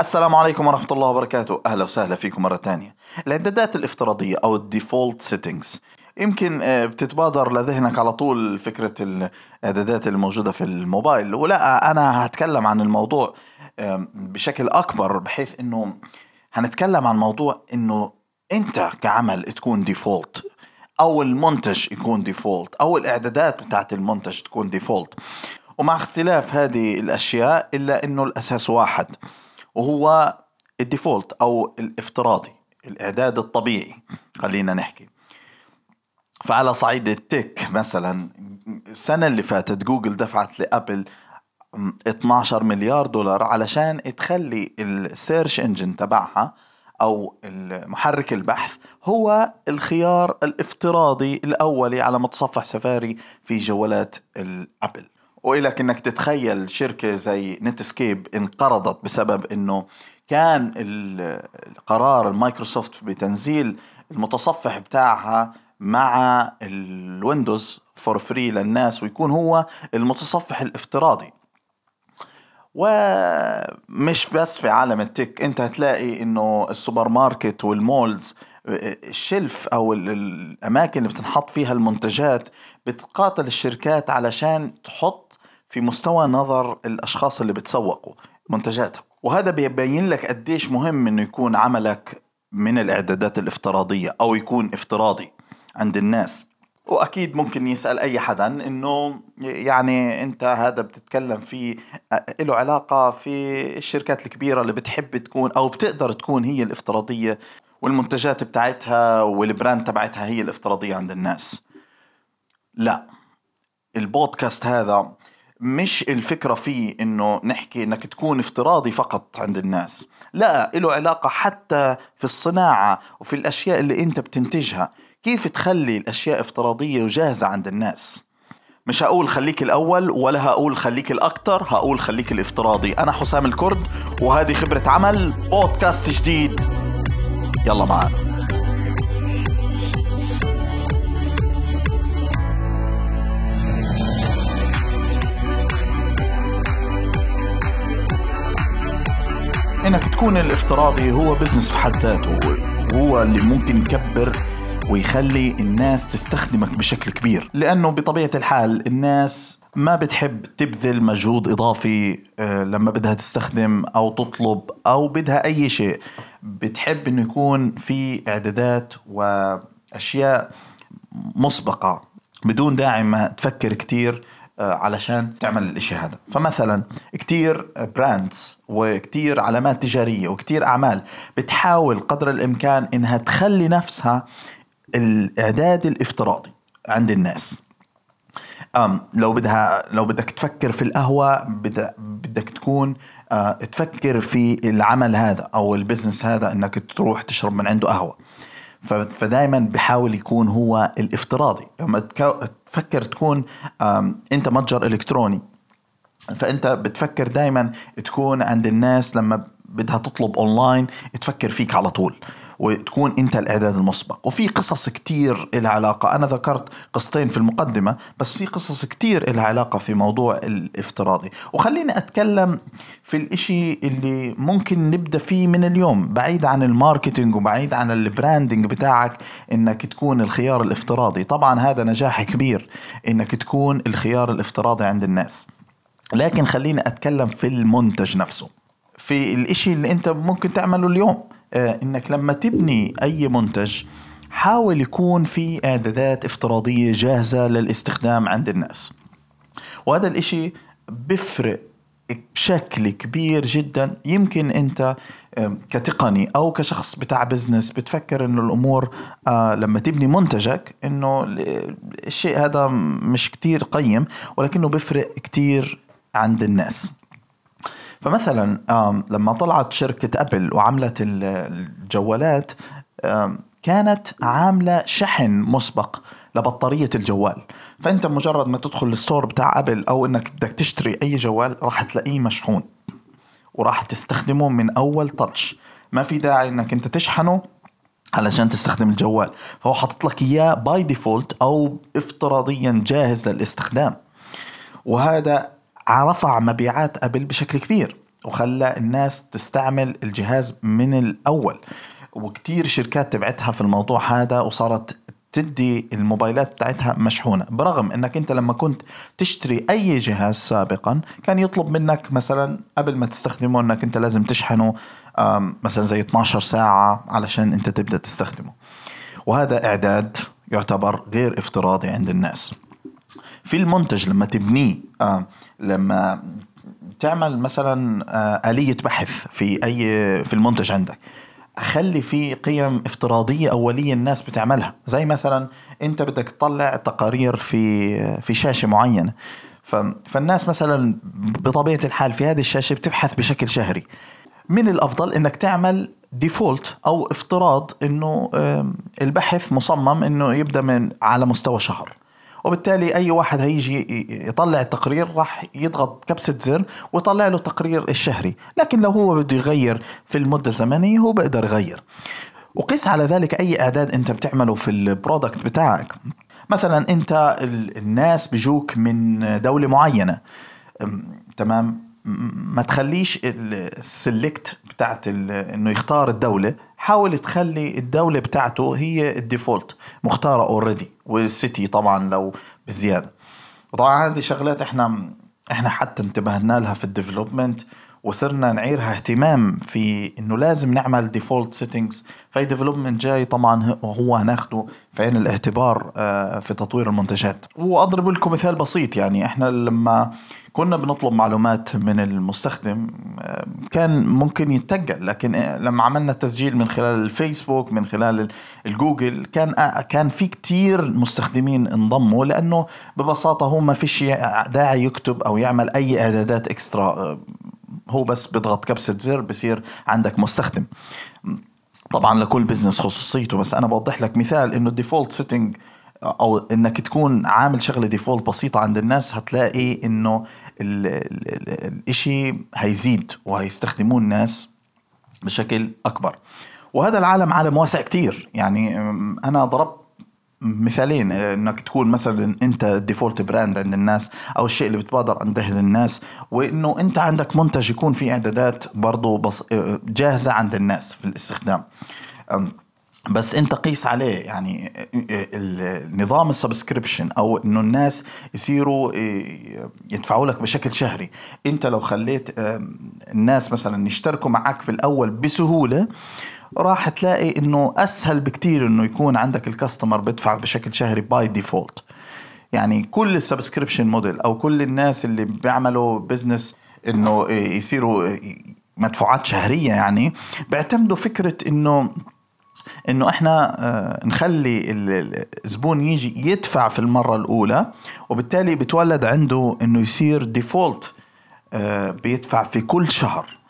السلام عليكم ورحمة الله وبركاته. أهلا وسهلا فيكم مرة تانية. الإعدادات الافتراضية أو ال default settings يمكن آه، بتتبادر لذهنك على طول فكرة الإعدادات الموجودة في الموبايل. ولا أنا هتكلم عن الموضوع بشكل أكبر بحيث إنه هنتكلم عن موضوع إنه أنت كعمل تكون default أو المنتج يكون default أو الإعدادات بتاعت المنتج تكون default ومع اختلاف هذه الأشياء إلا إنه الأساس واحد. وهو ال default أو الافتراضي الإعداد الطبيعي خلينا نحكي. فعلى صعيد ال tech مثلا السنة اللي فاتت جوجل دفعت لأبل 12 مليار دولار علشان تخلي ال search engine تبعها أو محرك البحث هو الخيار الافتراضي الأولي على متصفح سفاري في جوالات الأبل. وإلك إنك تتخيل شركة زي نتسكيب انقرضت بسبب إنه كان القرار لمايكروسوفت بتنزيل المتصفح بتاعها مع الويندوز for free للناس ويكون هو المتصفح الافتراضي. ومش بس في عالم ال tech أنت هتلاقي إنه السوبر ماركت وال malls الشلف أو الأماكن اللي بتنحط فيها المنتجات بتقاتل الشركات علشان تحط في مستوى نظر الأشخاص اللي بتسوقوا منتجاتها. وهذا بيبين لك قديش مهم إنه يكون عملك من الإعدادات الافتراضية أو يكون افتراضي عند الناس. وأكيد ممكن يسأل أي حدا إنه يعني أنت هذا بتتكلم في له علاقة في الشركات الكبيرة اللي بتحب تكون أو بتقدر تكون هي الافتراضية. والمنتجات بتاعتها والبراند تبعتها هي الافتراضية عند الناس. لا البودكاست هذا مش الفكرة فيه إنه نحكي إنك تكون افتراضي فقط عند الناس. لا له علاقة حتى في الصناعة وفي الأشياء اللي أنت بتنتجها. كيف تخلي الأشياء افتراضية وجاهزة عند الناس؟ مش هقول خليك الأول ولا هقول خليك الأكتر هقول خليك الافتراضي. أنا حسام الكرد وهذه خبرة عمل بودكاست جديد. يلا معانا. إنك تكون الافتراضي هو بزنس في حد ذاته هو اللي ممكن يكبر ويخلي الناس تستخدمك بشكل كبير لأنه بطبيعة الحال الناس ما بتحب تبذل مجهود إضافي آه، لما بدها تستخدم أو تطلب أو بدها أي شيء. بتحب إنه يكون في إعدادات وأشياء مسبقة بدون داعي ما تفكر كتير آه، علشان تعمل الإشي هذا. فمثلا كتير براندز وكتير علامات تجارية وكتير أعمال بتحاول قدر الإمكان إنها تخلي نفسها الإعداد الافتراضي عند الناس. لو بدها لو بدك تفكر في القهوة بدك تكون أه تفكر في العمل هذا أو البزنس هذا إنك تروح تشرب من عنده قهوة. فدائما بحاول يكون هو الافتراضي. لما تفكر تكون أنت متجر إلكتروني فأنت بتفكر دائما تكون عند الناس لما بدها تطلب اونلاين تفكر فيك على طول. وتكون أنت الإعداد المسبق. وفي قصص كتير لها علاقة. أنا ذكرت قصتين في المقدمة بس في قصص كتير لها علاقة في موضوع الافتراضي. وخليني أتكلم في الإشي اللي ممكن نبدأ فيه من اليوم بعيد عن ال marketing وبعيد عن ال branding بتاعك إنك تكون الخيار الافتراضي. طبعا هذا نجاح كبير إنك تكون الخيار الافتراضي عند الناس. لكن خليني أتكلم في المنتج نفسه في الإشي اللي أنت ممكن تعمله اليوم. إنك لما تبني أي منتج حاول يكون في إعدادات افتراضية جاهزة للاستخدام عند الناس. وهذا الإشي بفرق بشكل كبير جدا. يمكن أنت كتقني أو كشخص بتاع بزنس بتفكر إنه الأمور آه، لما تبني منتجك إنه الشيء هذا مش كتير قيم ولكنه بفرق كتير عند الناس. فمثلا لما طلعت شركة أبل وعملت الجوالات كانت عاملة شحن مسبق لبطارية الجوال. فأنت مجرد ما تدخل ال store بتاع أبل أو أنك بدك تشتري أي جوال راح تلاقيه مشحون وراح تستخدمه من أول touch ما في داعي أنك أنت تشحنه علشان تستخدم الجوال. فهو حاطط لك إياه by default أو افتراضيا جاهز للاستخدام. وهذا رفع مبيعات أبل بشكل كبير وخلى الناس تستعمل الجهاز من الأول. وكتير شركات تبعتها في الموضوع هذا وصارت تدي الموبايلات بتاعتها مشحونة. برغم إنك أنت لما كنت تشتري أي جهاز سابقا كان يطلب منك مثلا قبل ما تستخدمه إنك أنت لازم تشحنه مثلا زي 12 ساعة علشان أنت تبدأ تستخدمه. وهذا إعداد يعتبر غير افتراضي عند الناس. في المنتج لما تبنيه لما تعمل مثلا آه، آلية بحث في أي في المنتج عندك خلي في قيم افتراضية أولية الناس بتعملها. زي مثلا أنت بدك تطلع تقارير في في شاشة معينة. فالناس مثلا بطبيعة الحال في هذه الشاشة بتبحث بشكل شهري. من الأفضل إنك تعمل default أو افتراض إنه البحث مصمم إنه يبدأ من على مستوى شهر. وبالتالي أي واحد هيجي يطلع التقرير راح يضغط كبسة زر ويطلع له التقرير الشهري لكن لو هو بده يغير في المدة الزمنية هو بيقدر يغير. وقيس على ذلك أي إعداد أنت بتعمله في ال product بتاعك. مثلا أنت الناس بيجوك من دولة معينة. تمام؟ ما تخليش ال select بتاعت إنه يختار الدولة. حاول تخلي الدولة بتاعته هي ال default مختارة already وال city طبعا لو بزيادة. وطبعا هذه شغلات إحنا إحنا حتى انتبهنا لها في ال development وصرنا نعيرها اهتمام في إنه لازم نعمل default settings في development جاي طبعا هو هناخده في عين الاعتبار آه، في تطوير المنتجات. وأضرب لكم مثال بسيط يعني إحنا لما كنا بنطلب معلومات من المستخدم آه، كان ممكن يتقل لكن آه، لما عملنا التسجيل من خلال الفيسبوك من خلال الجوجل كان كان في كتير مستخدمين انضموا لأنه ببساطة هو ما فيش داعي يكتب أو يعمل أي إعدادات extra هو بس بيضغط كبسة زر بصير عندك مستخدم. طبعا لكل business خصوصيته بس أنا بوضح لك مثال إنه ال default setting أو إنك تكون عامل شغلة default بسيطة عند الناس هتلاقي إنه الإشي هيزيد وهيستخدموه الناس بشكل أكبر. وهذا العالم عالم واسع كتير. يعني أنا ضربت مثالين إنك تكون مثلا أنت ال default brand عند الناس أو الشيء اللي بتبادر عند الناس وإنه أنت عندك منتج يكون فيه إعدادات برضه بص جاهزة عند الناس في الاستخدام. بس انت قيس عليه. يعني نظام ال subscription أو انه الناس يصيروا يدفعوا لك بشكل شهري. انت لو خليت الناس مثلا يشتركوا معك في الأول بسهولة راح تلاقي إنه أسهل بكتير إنه يكون عندك ال customer بدفع بشكل شهري by default يعني كل ال subscription model أو كل الناس اللي بيعملوا business إنه يصيروا مدفوعات شهرية يعني بيعتمدوا فكرة إنه إنه إحنا آه، نخلي الزبون يجي يدفع في المرة الأولى وبالتالي بتولد عنده إنه يصير default آه، بيدفع في كل شهر.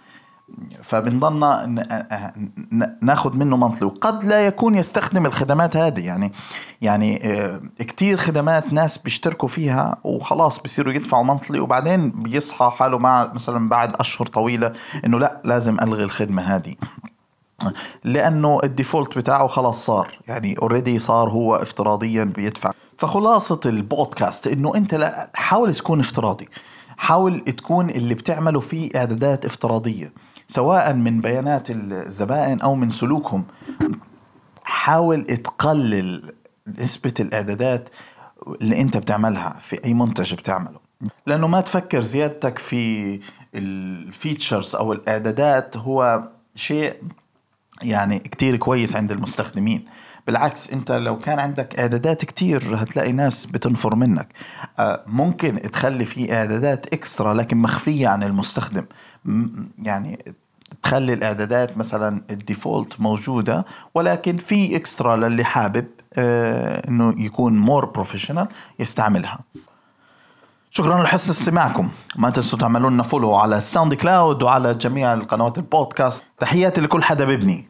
فبنضلنا ناخذ منه monthly وقد لا يكون يستخدم الخدمات هذه. يعني يعني آه، كتير خدمات ناس بيشتركوا فيها وخلاص بصيروا يدفعوا monthly وبعدين بيصحى حاله مع مثلا بعد أشهر طويلة إنه لا لازم ألغي الخدمة هذه. لأنه ال default بتاعه خلاص صار. يعني already صار هو افتراضيا بيدفع. فخلاصة البودكاست إنه أنت لا حاول تكون افتراضي. حاول تكون اللي بتعمله فيه إعدادات افتراضية. سواء من بيانات الزبائن أو من سلوكهم. حاول تقلل نسبة الإعدادات اللي أنت بتعملها في أي منتج بتعمله. لأنه ما تفكر زيادتك في الفيتشرز أو الإعدادات هو شيء يعني كتير كويس عند المستخدمين. بالعكس انت لو كان عندك اعدادات كتير هتلاقي ناس بتنفر منك. آه، ممكن تخلي في اعدادات اكسترا لكن مخفية عن المستخدم. يعني تخلي الاعدادات مثلا ال default موجودة ولكن في extra للي حابب آه، إنه يكون more professional يستعملها. شكرا لحسن استماعكم. ما تنسوا تعملوا لنا follow على الساوند كلاود وعلى جميع القنوات البودكاست. تحياتي لكل حدا ببني